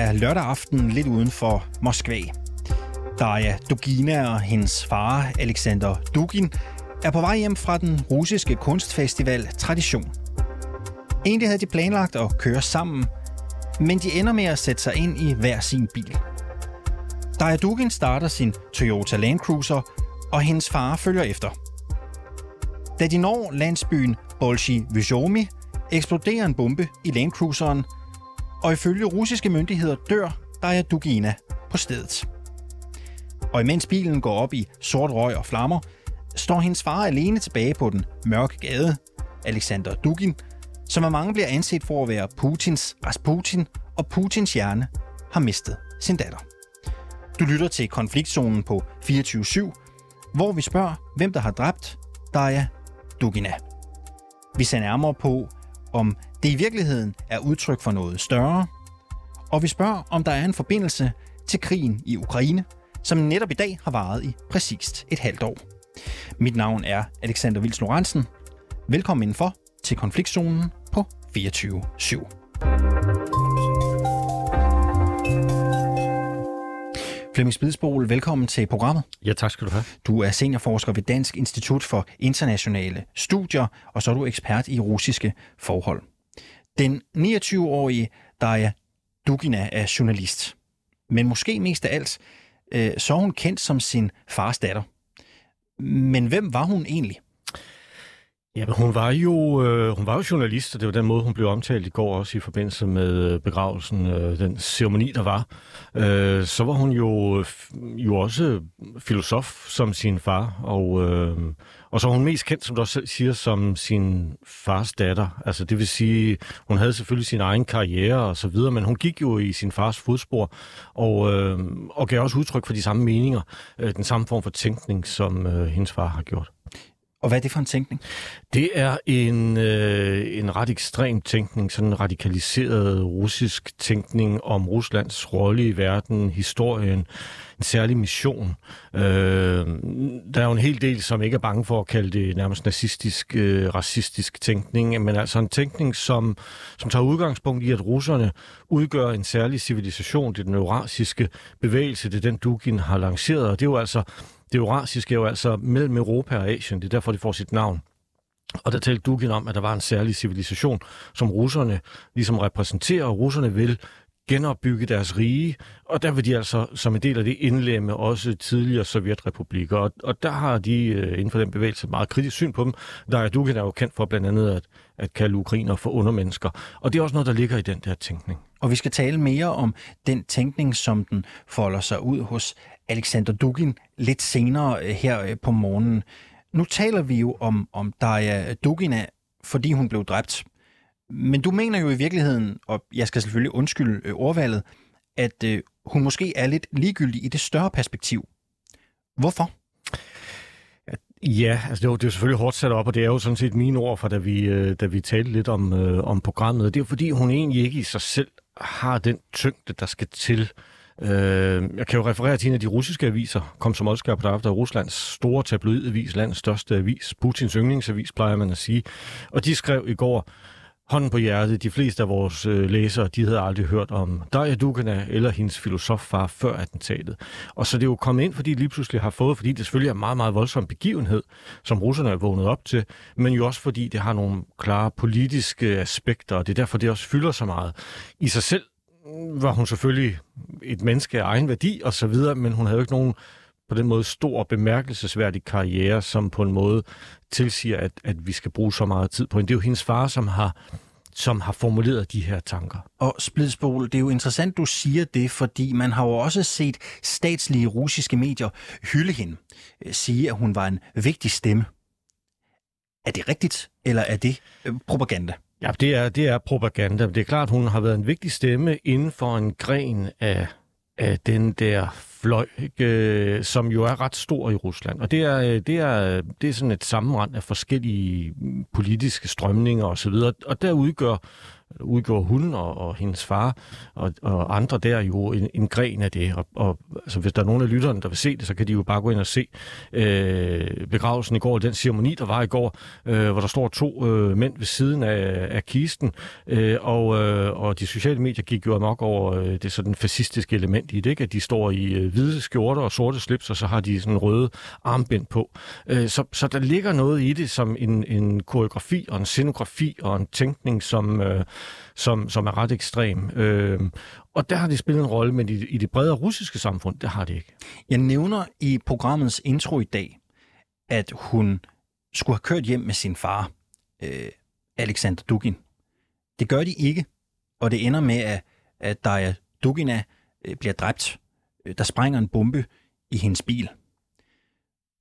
er lørdag aften lidt uden for Moskva. Daria Dugina og hendes far, Alexander Dugin, er på vej hjem fra den russiske kunstfestival Tradition. Egentlig havde de planlagt at køre sammen, men de ender med at sætte sig ind i hver sin bil. Daria Dugin starter sin Toyota Land Cruiser, og hendes far følger efter. Da de når landsbyen Bolshi Vyshomi, eksploderer en bombe i Land Cruiseren, og ifølge russiske myndigheder dør Daya Dugina på stedet. Og imens bilen går op i sort røg og flammer, står hendes far alene tilbage på den mørke gade, Alexander Dugin, som af mange bliver anset for at være Putins Rasputin, og Putins hjerne har mistet sin datter. Du lytter til konfliktzonen på 24-7, hvor vi spørger, hvem der har dræbt Daya Dugina. Vi ser nærmere på, om det i virkeligheden er udtryk for noget større, og vi spørger, om der er en forbindelse til krigen i Ukraine, som netop i dag har varet i præcist et halvt år. Mit navn er Alexander Vils Lorentzen. Velkommen indenfor til konfliktzonen på 24 /7. Flemming Spidsbol, velkommen til programmet. Ja, tak skal du have. Du er seniorforsker ved Dansk Institut for Internationale Studier, og så er du ekspert i russiske forhold. Den 29-årige Daria Dugina er journalist. Men måske mest af alt, øh, så er hun kendt som sin fars datter. Men hvem var hun egentlig? Ja, men hun var jo øh, hun var jo journalist, og det var den måde, hun blev omtalt i går også i forbindelse med øh, begravelsen, øh, den ceremoni, der var. Øh, så var hun jo, jo også filosof som sin far, og, øh, og så var hun mest kendt, som du også selv siger, som sin fars datter. Altså det vil sige, hun havde selvfølgelig sin egen karriere og så videre, men hun gik jo i sin fars fodspor, og, øh, og gav også udtryk for de samme meninger, øh, den samme form for tænkning, som øh, hendes far har gjort. Og hvad er det for en tænkning? Det er en, øh, en ret ekstrem tænkning, sådan en radikaliseret russisk tænkning om Ruslands rolle i verden, historien, en særlig mission. Øh, der er jo en hel del, som ikke er bange for at kalde det nærmest nazistisk, øh, racistisk tænkning, men altså en tænkning, som, som tager udgangspunkt i, at russerne udgør en særlig civilisation, det er den eurasiske bevægelse, det er den Dugin har lanceret, og det er jo altså det eurasiske er jo altså mellem Europa og Asien. Det er derfor, det får sit navn. Og der talte Dugin om, at der var en særlig civilisation, som russerne ligesom repræsenterer, og russerne vil genopbygge deres rige, og der vil de altså som en del af det indlemme også tidligere sovjetrepublikker. Og, og der har de øh, inden for den bevægelse meget kritisk syn på dem. Der er Dugin er jo kendt for blandt andet at, at kalde ukrainer for undermennesker. Og det er også noget, der ligger i den der tænkning. Og vi skal tale mere om den tænkning, som den folder sig ud hos Alexander Dugin lidt senere øh, her øh, på morgenen. Nu taler vi jo om, om Daria Dugina, fordi hun blev dræbt. Men du mener jo i virkeligheden, og jeg skal selvfølgelig undskylde øh, ordvalget, at hun måske er lidt ligegyldig i det større perspektiv. Hvorfor? Ja, altså det er, jo, det er jo selvfølgelig hårdt sat op, og det er jo sådan set mine ord fra, da vi, da vi talte lidt om, øh, om programmet. Det er jo fordi, hun egentlig ikke i sig selv har den tyngde, der skal til Øh, Øh, jeg kan jo referere til en af de russiske aviser, kom som også på efter Ruslands store tabloidavis, landets største avis, Putins yndlingsavis, plejer man at sige. Og de skrev i går, hånden på hjertet, de fleste af vores øh, læsere, de havde aldrig hørt om Daria Dukana eller hendes filosoffar før attentatet. Og så det er jo kommet ind, fordi de lige pludselig har fået, fordi det selvfølgelig er en meget, meget voldsom begivenhed, som russerne er vågnet op til, men jo også fordi det har nogle klare politiske aspekter, og det er derfor, det også fylder så meget. I sig selv var hun selvfølgelig et menneske af egen værdi og så videre, men hun havde jo ikke nogen på den måde stor og bemærkelsesværdig karriere, som på en måde tilsiger, at, at vi skal bruge så meget tid på hende. Det er jo hendes far, som har som har formuleret de her tanker. Og Splidsbol, det er jo interessant, du siger det, fordi man har jo også set statslige russiske medier hylde hende, øh, sige, at hun var en vigtig stemme. Er det rigtigt, eller er det øh, propaganda? Ja, det er, det er propaganda. Det er klart, hun har været en vigtig stemme inden for en gren af, af den der fløj, ikke, øh, som jo er ret stor i Rusland. Og det er, øh, det er, det er sådan et sammenrend af forskellige mm, politiske strømninger osv. Og der udgør udgjorde hun og, og hendes far og, og andre der jo en, en gren af det. Og, og altså, hvis der er nogen af lytterne, der vil se det, så kan de jo bare gå ind og se øh, begravelsen i går, den ceremoni, der var i går, øh, hvor der står to øh, mænd ved siden af, af kisten, øh, og, øh, og de sociale medier gik jo amok over øh, det sådan fascistiske element i det, ikke? at de står i øh, hvide skjorter og sorte slips, og så har de sådan røde armbind på. Øh, så, så der ligger noget i det som en, en koreografi og en scenografi og en tænkning, som, øh, som, som er ret ekstrem. Øh, og der har det spillet en rolle, men i, i det bredere russiske samfund, det har det ikke. Jeg nævner i programmets intro i dag, at hun skulle have kørt hjem med sin far, øh, Alexander Dugin. Det gør de ikke, og det ender med, at, at Daria Dugina øh, bliver dræbt. Øh, der springer en bombe i hendes bil.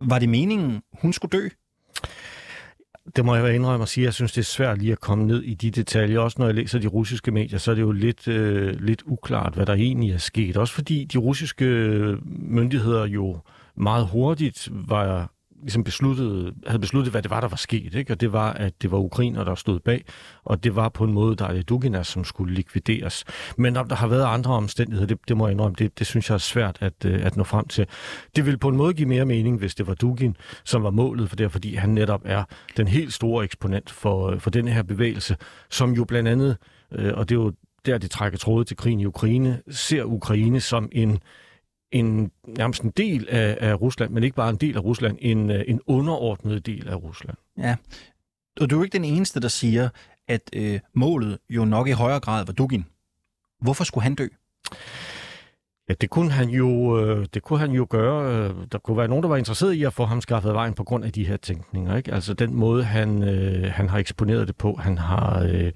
Var det meningen, hun skulle dø? Det må jeg indrømme at sige. Jeg synes, det er svært lige at komme ned i de detaljer. Også når jeg læser de russiske medier, så er det jo lidt, øh, lidt uklart, hvad der egentlig er sket. Også fordi de russiske øh, myndigheder jo meget hurtigt var ligesom besluttede, havde besluttet, hvad det var, der var sket. Ikke? Og det var, at det var ukrainer, der stod bag, og det var på en måde, der er Duginas, som skulle likvideres. Men om der har været andre omstændigheder, det, det må jeg indrømme, det, det synes jeg er svært at, øh, at nå frem til. Det ville på en måde give mere mening, hvis det var Dugin, som var målet for det, fordi han netop er den helt store eksponent for, øh, for den her bevægelse, som jo blandt andet, øh, og det er jo der, det trækker tråde til krigen i Ukraine, ser Ukraine som en en, nærmest en del af, af Rusland, men ikke bare en del af Rusland, en, øh, en underordnet del af Rusland. Ja, og du er ikke den eneste, der siger, at øh, målet jo nok i højere grad var Dugin. Hvorfor skulle han dø? Ja, det kunne han jo, øh, det kunne han jo gøre. Øh, der kunne være nogen, der var interesseret i at få ham skaffet vejen på grund af de her tænkninger. Ikke? Altså den måde, han, øh, han har eksponeret det på. Han har, øh,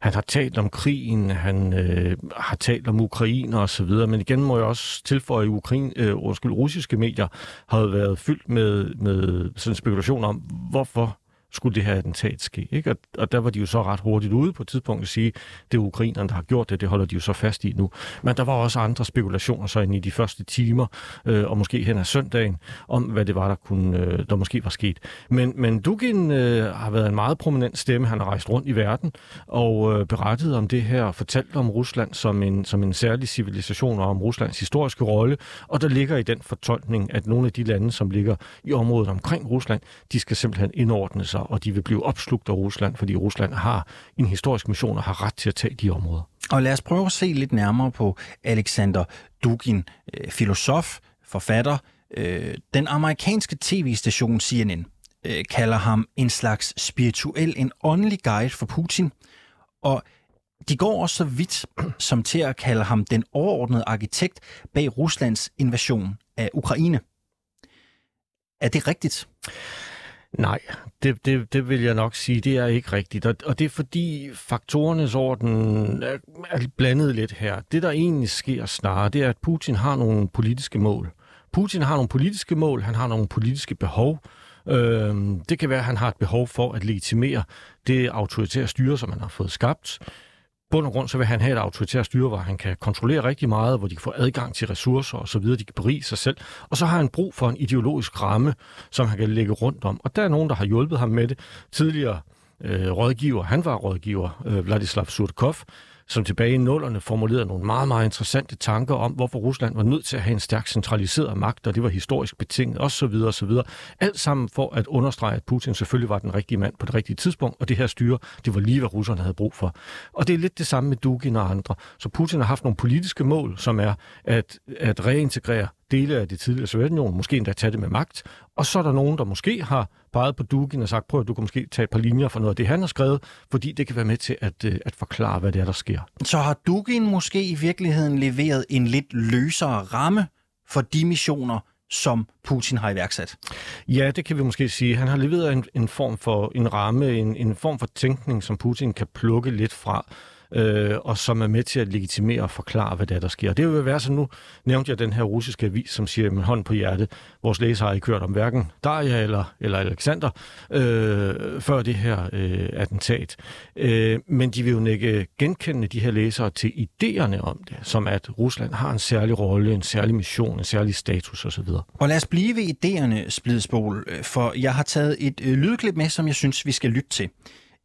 han har talt om krigen, han øh, har talt om Ukraine og så videre. Men igen må jeg også tilføje, at Ukraine, øh, undskyld, russiske medier har været fyldt med, med sådan en spekulation om, hvorfor skulle det her attentat ske. Ikke? Og, og der var de jo så ret hurtigt ude på et tidspunkt at sige, det er ukrainerne, der har gjort det, det holder de jo så fast i nu. Men der var også andre spekulationer så ind i de første timer, øh, og måske hen ad søndagen, om hvad det var, der, kunne, øh, der måske var sket. Men, men Dugin øh, har været en meget prominent stemme. Han har rejst rundt i verden og øh, berettet om det her, og fortalt om Rusland som en, som en særlig civilisation og om Ruslands historiske rolle. Og der ligger i den fortolkning, at nogle af de lande, som ligger i området omkring Rusland, de skal simpelthen indordne sig og de vil blive opslugt af Rusland, fordi Rusland har en historisk mission og har ret til at tage de områder. Og lad os prøve at se lidt nærmere på Alexander Dugin, øh, filosof, forfatter. Øh, den amerikanske tv-station CNN øh, kalder ham en slags spirituel, en åndelig guide for Putin. Og de går også så vidt som til at kalde ham den overordnede arkitekt bag Ruslands invasion af Ukraine. Er det rigtigt? Nej, det, det, det vil jeg nok sige, det er ikke rigtigt. Og, og det er fordi faktorernes orden er, er blandet lidt her. Det, der egentlig sker snarere, det er, at Putin har nogle politiske mål. Putin har nogle politiske mål, han har nogle politiske behov. Øh, det kan være, at han har et behov for at legitimere det autoritære styre, som han har fået skabt bund og grund, så vil han have et autoritært styre, hvor han kan kontrollere rigtig meget, hvor de kan få adgang til ressourcer og så videre, de kan berige sig selv. Og så har han brug for en ideologisk ramme, som han kan lægge rundt om. Og der er nogen, der har hjulpet ham med det. Tidligere øh, rådgiver, han var rådgiver, øh, Vladislav Surkov, som tilbage i nullerne formulerede nogle meget, meget interessante tanker om, hvorfor Rusland var nødt til at have en stærk centraliseret magt, og det var historisk betinget, osv. osv. Alt sammen for at understrege, at Putin selvfølgelig var den rigtige mand på det rigtige tidspunkt, og det her styre, det var lige, hvad russerne havde brug for. Og det er lidt det samme med Dugin og andre. Så Putin har haft nogle politiske mål, som er at, at reintegrere dele af det tidligere Sovjetunionen, måske endda tage det med magt. Og så er der nogen, der måske har peget på Dugin og sagt, prøv at du kan måske tage et par linjer fra noget af det, han har skrevet, fordi det kan være med til at, øh, at forklare, hvad det er, der sker. Så har Dugin måske i virkeligheden leveret en lidt løsere ramme for de missioner, som Putin har iværksat? Ja, det kan vi måske sige. Han har leveret en, en form for en ramme, en, en form for tænkning, som Putin kan plukke lidt fra øh, og som er med til at legitimere og forklare, hvad det er, der sker. Det vil være så nu, nævnte jeg den her russiske avis, som siger med hånd på hjertet, vores læser har ikke hørt om hverken Daria eller, eller Alexander øh, før det her øh, attentat. Øh, men de vil jo ikke genkende de her læsere til idéerne om det, som at Rusland har en særlig rolle, en særlig mission, en særlig status osv. Og lad os blive ved idéerne, Splidspol, øh, for jeg har taget et øh, lydklip med, som jeg synes, vi skal lytte til.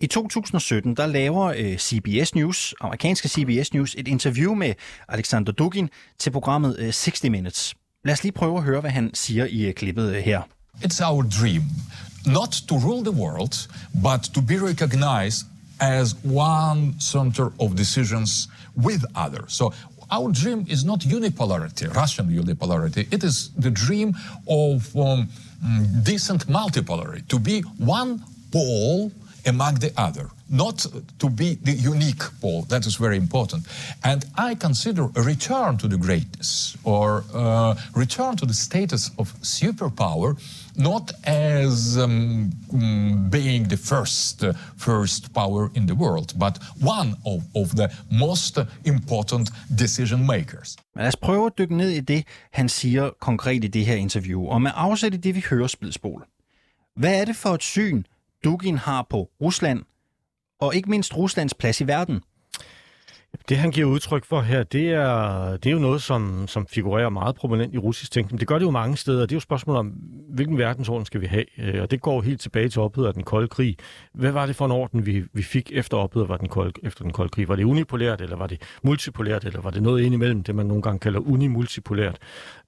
I 2017, der laver øh, CBS News, amerikanske CBS News, et interview med Alexander Dugin til programmet øh, 60 Minutes. Lad os lige prøve at høre, hvad han siger i øh, klippet øh, her. It's our dream not to rule the world, but to be recognized as one center of decisions with others. So our dream is not unipolarity, Russian unipolarity. It is the dream of um, decent multipolarity, to be one pole among the other, not to be the unique pole. That is very important. And I consider a return to the greatness or uh, return to the status of superpower not as um, being the first uh, first power in the world, but one of, of the most important decision makers. Lad os prøve at dykke ned i det, han siger konkret i det her interview, og med afsæt i det, vi hører splidspol. Hvad er det for et syn, Dugin har på Rusland, og ikke mindst Ruslands plads i verden? Det, han giver udtryk for her, det er, det er jo noget, som, som figurerer meget prominent i russisk tænkning. Det gør det jo mange steder. Det er jo spørgsmålet om, hvilken verdensorden skal vi have? Øh, og det går helt tilbage til opheddet af den kolde krig. Hvad var det for en orden, vi, vi fik efter opheddet af den kolde, efter den kolde krig? Var det unipolært, eller var det multipolært, eller var det noget indimellem, det man nogle gange kalder unimultipolært?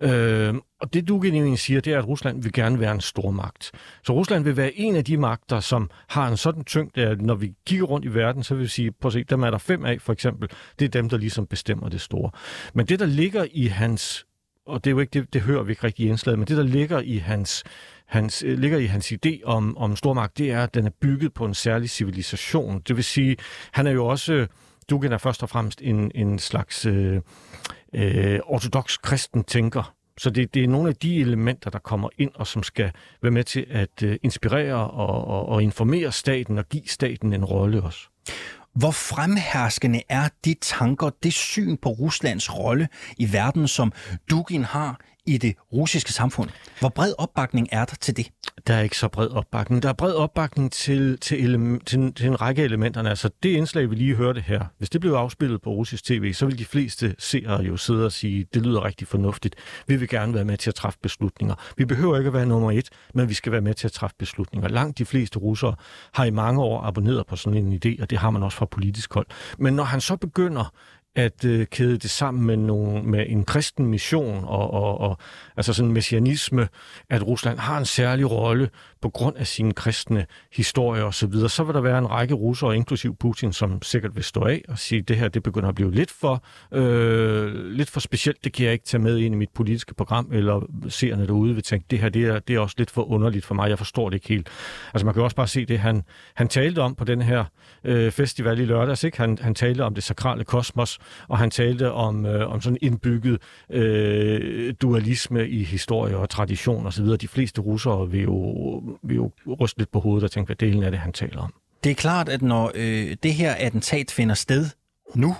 Øh, og det Dugin egentlig siger, det er, at Rusland vil gerne være en stor magt. Så Rusland vil være en af de magter, som har en sådan tyngde, at når vi kigger rundt i verden, så vil vi sige, prøv at se, dem er der fem af, for eksempel. Det er dem, der ligesom bestemmer det store. Men det, der ligger i hans, og det er jo ikke det, det hører vi ikke rigtig i indslaget, men det, der ligger i hans hans, øh, ligger i hans idé om, om stormagt, det er, at den er bygget på en særlig civilisation. Det vil sige, han er jo også, Dugin er først og fremmest en, en slags øh, øh, ortodox kristen tænker, så det, det er nogle af de elementer, der kommer ind, og som skal være med til at øh, inspirere og, og, og informere staten og give staten en rolle også. Hvor fremherskende er de tanker, det syn på Ruslands rolle i verden, som Dugin har i det russiske samfund? Hvor bred opbakning er der til det? Der er ikke så bred opbakning. Der er bred opbakning til, til, element, til, til en række af elementerne. Altså det indslag, vi lige hørte her, hvis det blev afspillet på russisk tv, så vil de fleste seere jo sidde og sige, det lyder rigtig fornuftigt. Vi vil gerne være med til at træffe beslutninger. Vi behøver ikke at være nummer et, men vi skal være med til at træffe beslutninger. Langt de fleste russere har i mange år abonneret på sådan en idé, og det har man også fra politisk hold. Men når han så begynder at øh, kæde det sammen med, nogle, med en kristen mission og, og, og altså sådan messianisme, at Rusland har en særlig rolle på grund af sin kristne historie og så videre, så vil der være en række russere, inklusiv Putin, som sikkert vil stå af og sige, at det her det begynder at blive lidt for, øh, lidt for specielt, det kan jeg ikke tage med ind i mit politiske program, eller seerne derude vil tænke, det her det er, det er også lidt for underligt for mig, jeg forstår det ikke helt. Altså man kan også bare se det, han, han talte om på den her øh, festival i lørdags, ikke? Han, han talte om det sakrale kosmos, og han talte om, øh, om sådan indbygget øh, dualisme i historie og tradition osv. De fleste russere vil jo, vi jo ryste lidt på hovedet og tænkte, hvad delen af det, han taler om. Det er klart, at når øh, det her attentat finder sted nu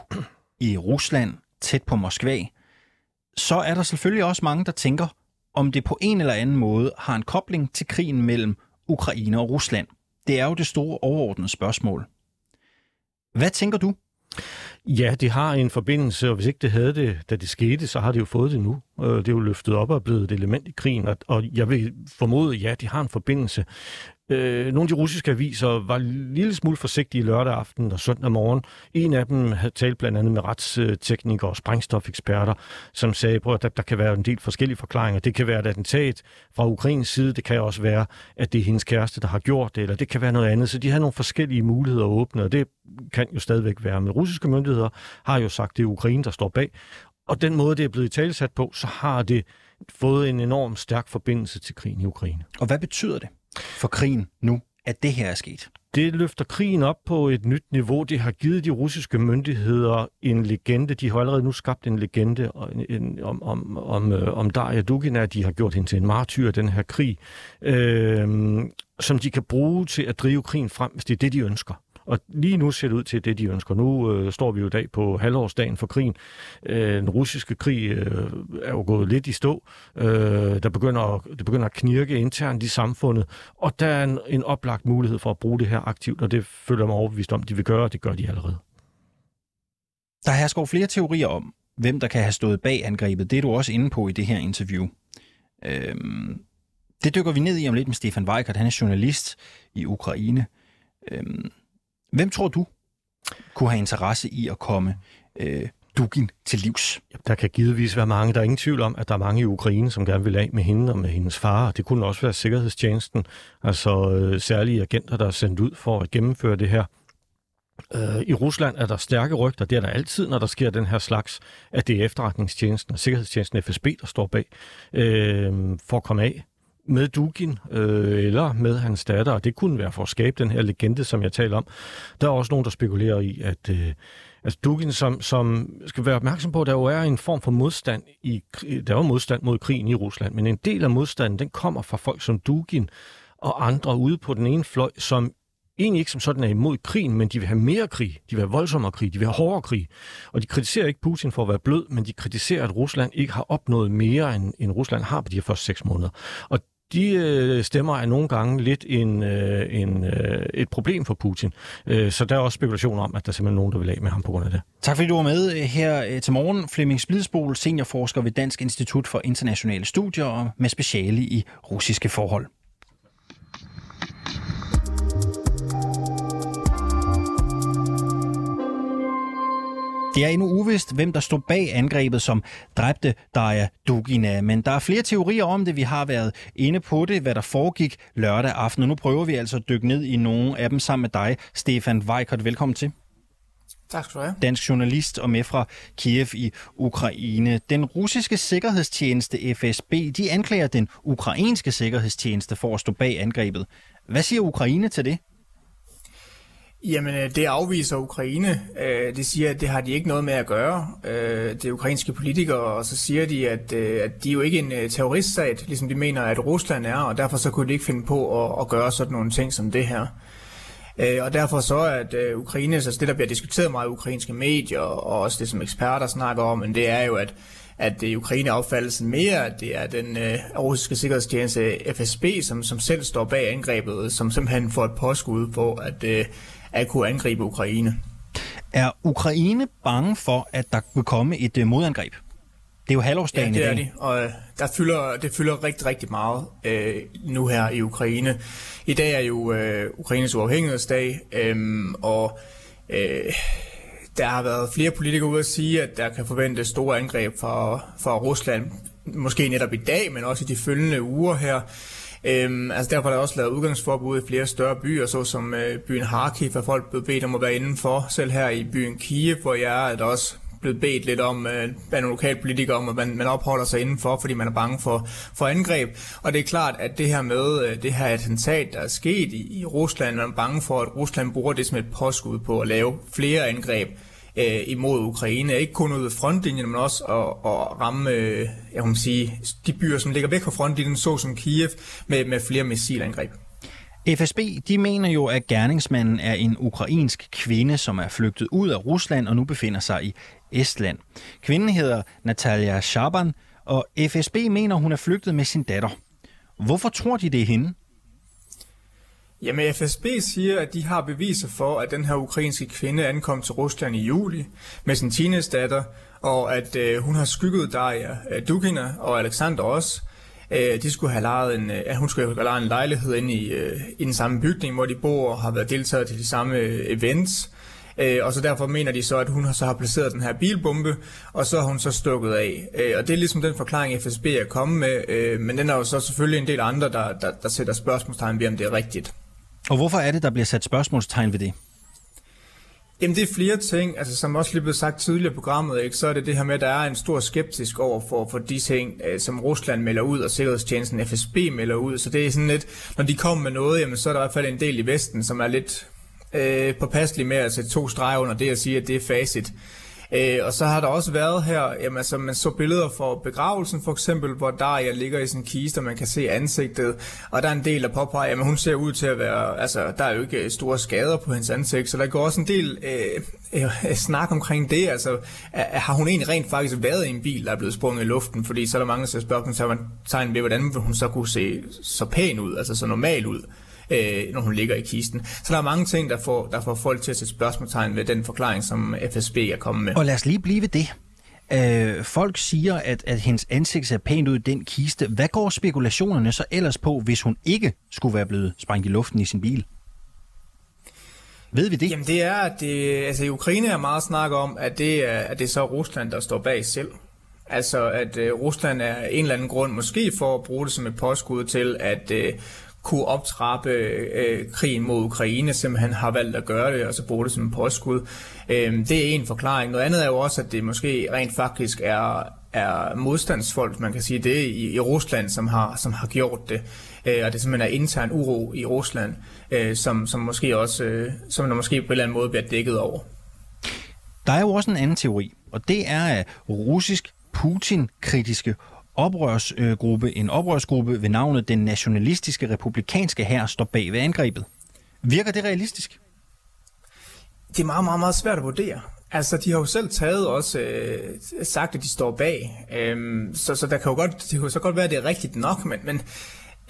i Rusland, tæt på Moskva, så er der selvfølgelig også mange, der tænker, om det på en eller anden måde har en kobling til krigen mellem Ukraine og Rusland. Det er jo det store overordnede spørgsmål. Hvad tænker du? Ja, det har en forbindelse, og hvis ikke det havde det, da det skete, så har det jo fået det nu. Øh, det er jo løftet op og blevet et element i krigen, og jeg vil formode, ja, de har en forbindelse. Øh, nogle af de russiske aviser var en lille smule forsigtige lørdag aften og søndag morgen. En af dem havde talt blandt andet med retsteknikere og sprængstofeksperter, som sagde, at der, der kan være en del forskellige forklaringer. Det kan være et attentat fra Ukrains side, det kan også være, at det er hendes kæreste, der har gjort det, eller det kan være noget andet. Så de havde nogle forskellige muligheder åbne, og det kan jo stadigvæk være. Men russiske myndigheder har jo sagt, at det er Ukraine, der står bag. Og den måde, det er blevet talsat på, så har det fået en enorm stærk forbindelse til krigen i Ukraine. Og hvad betyder det? For krigen nu, at det her er sket? Det løfter krigen op på et nyt niveau. Det har givet de russiske myndigheder en legende. De har allerede nu skabt en legende om, om, om, øh, om Daria Dugina. De har gjort hende til en martyr den her krig, øh, som de kan bruge til at drive krigen frem, hvis det er det, de ønsker. Og lige nu ser det ud til det, de ønsker. Nu øh, står vi jo i dag på halvårsdagen for krigen. Øh, den russiske krig øh, er jo gået lidt i stå. Øh, der begynder, det begynder at knirke internt i samfundet, og der er en, en oplagt mulighed for at bruge det her aktivt, og det føler jeg mig overbevist om, de vil gøre, og det gør de allerede. Der hersker flere teorier om, hvem der kan have stået bag angrebet. Det er du også inde på i det her interview. Øhm, det dykker vi ned i om lidt med Stefan Weikert. Han er journalist i Ukraine. Øhm, Hvem tror du kunne have interesse i at komme øh, Dugin til livs? Der kan givetvis være mange. Der er ingen tvivl om, at der er mange i Ukraine, som gerne vil af med hende og med hendes far. Det kunne også være Sikkerhedstjenesten, altså øh, særlige agenter, der er sendt ud for at gennemføre det her. Øh, I Rusland er der stærke rygter, det er der altid, når der sker den her slags, at det er efterretningstjenesten og sikkerhedstjenesten FSB, der står bag, øh, for at komme af med Dugin øh, eller med hans datter, og det kunne være for at skabe den her legende, som jeg taler om. Der er også nogen, der spekulerer i, at øh, altså Dugin, som, som skal være opmærksom på, at der jo er en form for modstand i, der var modstand mod krigen i Rusland, men en del af modstanden, den kommer fra folk som Dugin og andre ude på den ene fløj, som egentlig ikke som sådan er imod krigen, men de vil have mere krig, de vil have voldsommere krig, de vil have hårdere krig. Og de kritiserer ikke Putin for at være blød, men de kritiserer, at Rusland ikke har opnået mere, end, end Rusland har på de her første seks måneder. Og de øh, stemmer er nogle gange lidt en, øh, en, øh, et problem for Putin. Øh, så der er også spekulation om, at der er simpelthen nogen, der vil af med ham på grund af det. Tak fordi du var med øh, her øh, til morgen. Flemming Splidsbol, seniorforsker ved Dansk Institut for Internationale Studier og med speciale i russiske forhold. Det er endnu uvist, hvem der stod bag angrebet, som dræbte Daria Dugina, men der er flere teorier om det. Vi har været inde på det, hvad der foregik lørdag aften, og nu prøver vi altså at dykke ned i nogle af dem sammen med dig, Stefan Weikert. Velkommen til. Tak skal du have. Dansk journalist og med fra Kiev i Ukraine. Den russiske sikkerhedstjeneste FSB, de anklager den ukrainske sikkerhedstjeneste for at stå bag angrebet. Hvad siger Ukraine til det? Jamen, øh, det afviser Ukraine. Øh, det siger, at det har de ikke noget med at gøre. Øh, det er ukrainske politikere, og så siger de, at, at de er jo ikke en terroriststat, ligesom de mener, at Rusland er, og derfor så kunne de ikke finde på at, at gøre sådan nogle ting som det her. Og derfor så at Ukraine, så det der bliver diskuteret meget i ukrainske medier, og også det som eksperter snakker om, men det er jo, at at det Ukraine opfattelsen mere, at det er den øh, russiske sikkerhedstjeneste FSB, som, som selv står bag angrebet, som simpelthen får et påskud på, at, øh, at kunne angribe Ukraine. Er Ukraine bange for, at der vil komme et uh, modangreb? Det er jo halvårsdagen ja, det er i dag. de, og øh, der fylder, det fylder rigtig, rigtig meget øh, nu her i Ukraine. I dag er jo øh, Ukraines uafhængighedsdag, øh, og øh, der har været flere politikere ude at sige, at der kan forventes store angreb fra, fra Rusland, måske netop i dag, men også i de følgende uger her. Øhm, altså derfor er der også lavet udgangsforbud i flere større byer, såsom øh, byen Kharkiv, hvor folk blev bedt om at være indenfor. Selv her i byen Kiev, hvor jeg er, er der også blevet bedt lidt om, øh, af nogle lokalpolitikere om, at man, man opholder sig indenfor, fordi man er bange for, for angreb. Og det er klart, at det her med øh, det her attentat, der er sket i, i Rusland, man er bange for, at Rusland bruger det som et påskud på at lave flere angreb øh, imod Ukraine. Ikke kun ud af frontlinjen, men også at, at ramme øh, jeg må sige, de byer, som ligger væk fra frontlinjen, såsom Kiev, med, med flere missilangreb. FSB de mener jo, at gerningsmanden er en ukrainsk kvinde, som er flygtet ud af Rusland og nu befinder sig i Estland. Kvinden hedder Natalia Shaban, og FSB mener, hun er flygtet med sin datter. Hvorfor tror de, det er hende? Jamen FSB siger, at de har beviser for, at den her ukrainske kvinde ankom til Rusland i juli med sin teenage-datter, og at øh, hun har skygget Daria øh, Dugina og Alexander også. Øh, de skulle have lejet en, øh, hun skulle have lejet en lejlighed inde i, øh, i den samme bygning, hvor de bor og har været deltaget til de samme øh, events. Øh, og så derfor mener de så, at hun så har placeret den her bilbombe, og så har hun så stukket af. Øh, og det er ligesom den forklaring, FSB er kommet med, øh, men den er jo så selvfølgelig en del andre, der, der, der sætter spørgsmålstegn ved, om det er rigtigt. Og hvorfor er det, der bliver sat spørgsmålstegn ved det? Jamen det er flere ting, altså som også lige blev sagt tidligere i programmet, ikke, så er det det her med, at der er en stor skeptisk over for, for de ting, øh, som Rusland melder ud, og Sikkerhedstjenesten FSB melder ud. Så det er sådan lidt, når de kommer med noget, jamen, så er der i hvert fald en del i Vesten, som er lidt øh, påpasselig med at sætte to streger under det og sige, at det er facit. Øh, og så har der også været her, jamen altså man så billeder for begravelsen for eksempel, hvor Daria ligger i sin kiste, og man kan se ansigtet, og der er en del, der påpeger, at hun ser ud til at være, altså der er jo ikke øh, store skader på hendes ansigt, så der går også en del øh, øh, øh snak omkring det, altså er, har hun egentlig rent faktisk været i en bil, der er blevet sprunget i luften, fordi så er der mange, der ser spørgsmål ved, hvordan hun så kunne se så pæn ud, altså så normal ud øh, når hun ligger i kisten. Så der er mange ting, der får, der får folk til at sætte spørgsmålstegn ved den forklaring, som FSB er kommet med. Og lad os lige blive ved det. Øh, folk siger, at, at hendes ansigt ser pænt ud i den kiste. Hvad går spekulationerne så ellers på, hvis hun ikke skulle være blevet sprængt i luften i sin bil? Ved vi det? Jamen det er, at det, altså i Ukraine er meget snak om, at det er, at det er så Rusland, der står bag selv. Altså at uh, Rusland er en eller anden grund, måske for at bruge det som et påskud til, at uh, kunne optrappe øh, krigen mod Ukraine, simpelthen har valgt at gøre det, og så bruge det som en påskud. Øh, det er en forklaring. Noget andet er jo også, at det måske rent faktisk er, er modstandsfolk, man kan sige det, i, i Rusland, som har, som har gjort det. Øh, og det simpelthen er intern uro i Rusland, øh, som, som, måske også, øh, som der måske på en eller anden måde bliver dækket over. Der er jo også en anden teori, og det er, at russisk Putin-kritiske oprørsgruppe, en oprørsgruppe ved navnet Den Nationalistiske Republikanske Hær, står bag ved angrebet. Virker det realistisk? Det er meget, meget, meget svært at vurdere. Altså, de har jo selv taget også øh, sagt, at de står bag. Øhm, så, så der kan jo godt, det kan jo så godt være, at det er rigtigt nok, men, men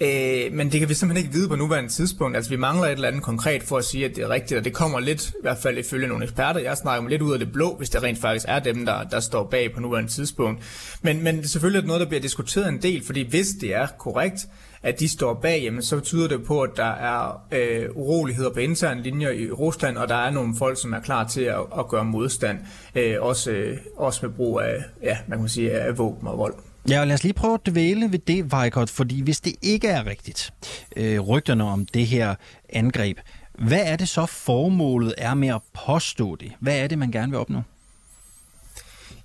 Øh, men det kan vi simpelthen ikke vide på nuværende tidspunkt. Altså vi mangler et eller andet konkret for at sige, at det er rigtigt, og det kommer lidt, i hvert fald ifølge nogle eksperter, jeg snakker mig lidt ud af det blå, hvis det rent faktisk er dem, der, der står bag på nuværende tidspunkt. Men, men selvfølgelig er det noget, der bliver diskuteret en del, fordi hvis det er korrekt, at de står bag, jamen, så betyder det på, at der er øh, uroligheder på interne linjer i Rusland, og der er nogle folk, som er klar til at, at gøre modstand, øh, også, øh, også med brug af, ja, man kan sige, af våben og vold. Ja, og lad os lige prøve at dvæle ved det, Vejkort, fordi hvis det ikke er rigtigt, øh, rygterne om det her angreb, hvad er det så formålet er med at påstå det? Hvad er det, man gerne vil opnå?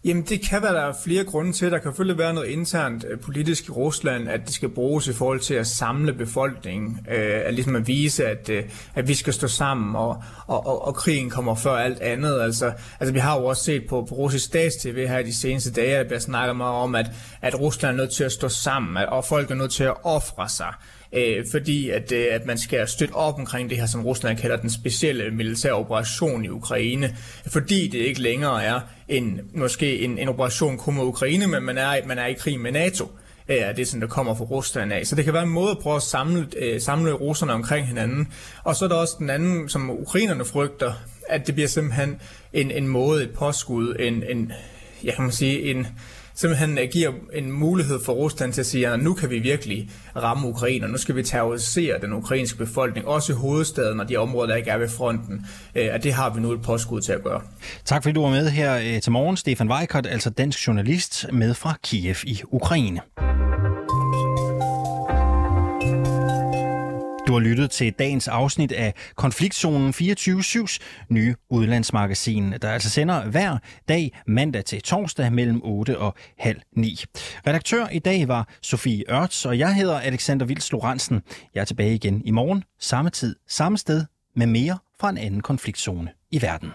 Jamen det kan være, der er flere grunde til. Der kan selvfølgelig være noget internt øh, politisk i Rusland, at det skal bruges i forhold til at samle befolkningen. Øh, at ligesom at vise, at, øh, at vi skal stå sammen, og, og, og, og krigen kommer før alt andet. Altså, altså vi har jo også set på, på russisk stats-tv her de seneste dage, at der snakker meget om, at, at Rusland er nødt til at stå sammen, at, og folk er nødt til at ofre sig øh, fordi at, øh, at man skal støtte op omkring det her, som Rusland kalder den specielle militære operation i Ukraine, fordi det ikke længere er en, måske en, en operation kun mod Ukraine, men man er, man er i krig med NATO øh, er det, som der kommer fra Rusland af. Så det kan være en måde at prøve at samle, øh, samle russerne omkring hinanden. Og så er der også den anden, som ukrainerne frygter, at det bliver simpelthen en, en måde, et påskud, en, en, ja, kan man sige, en, simpelthen giver en mulighed for Rusland til at sige, at nu kan vi virkelig ramme Ukraine, og nu skal vi terrorisere den ukrainske befolkning, også i hovedstaden og de områder, der ikke er ved fronten. Øh, at det har vi nu et påskud til at gøre. Tak fordi du var med her øh, til morgen, Stefan Weikert, altså dansk journalist med fra Kiev i Ukraine. Du har lyttet til dagens afsnit af Konfliktzonen 24-7's nye udlandsmagasin, der altså sender hver dag mandag til torsdag mellem 8 og halv 9. Redaktør i dag var Sofie Ørts, og jeg hedder Alexander Vils Lorentzen. Jeg er tilbage igen i morgen, samme tid, samme sted, med mere fra en anden konfliktzone i verden.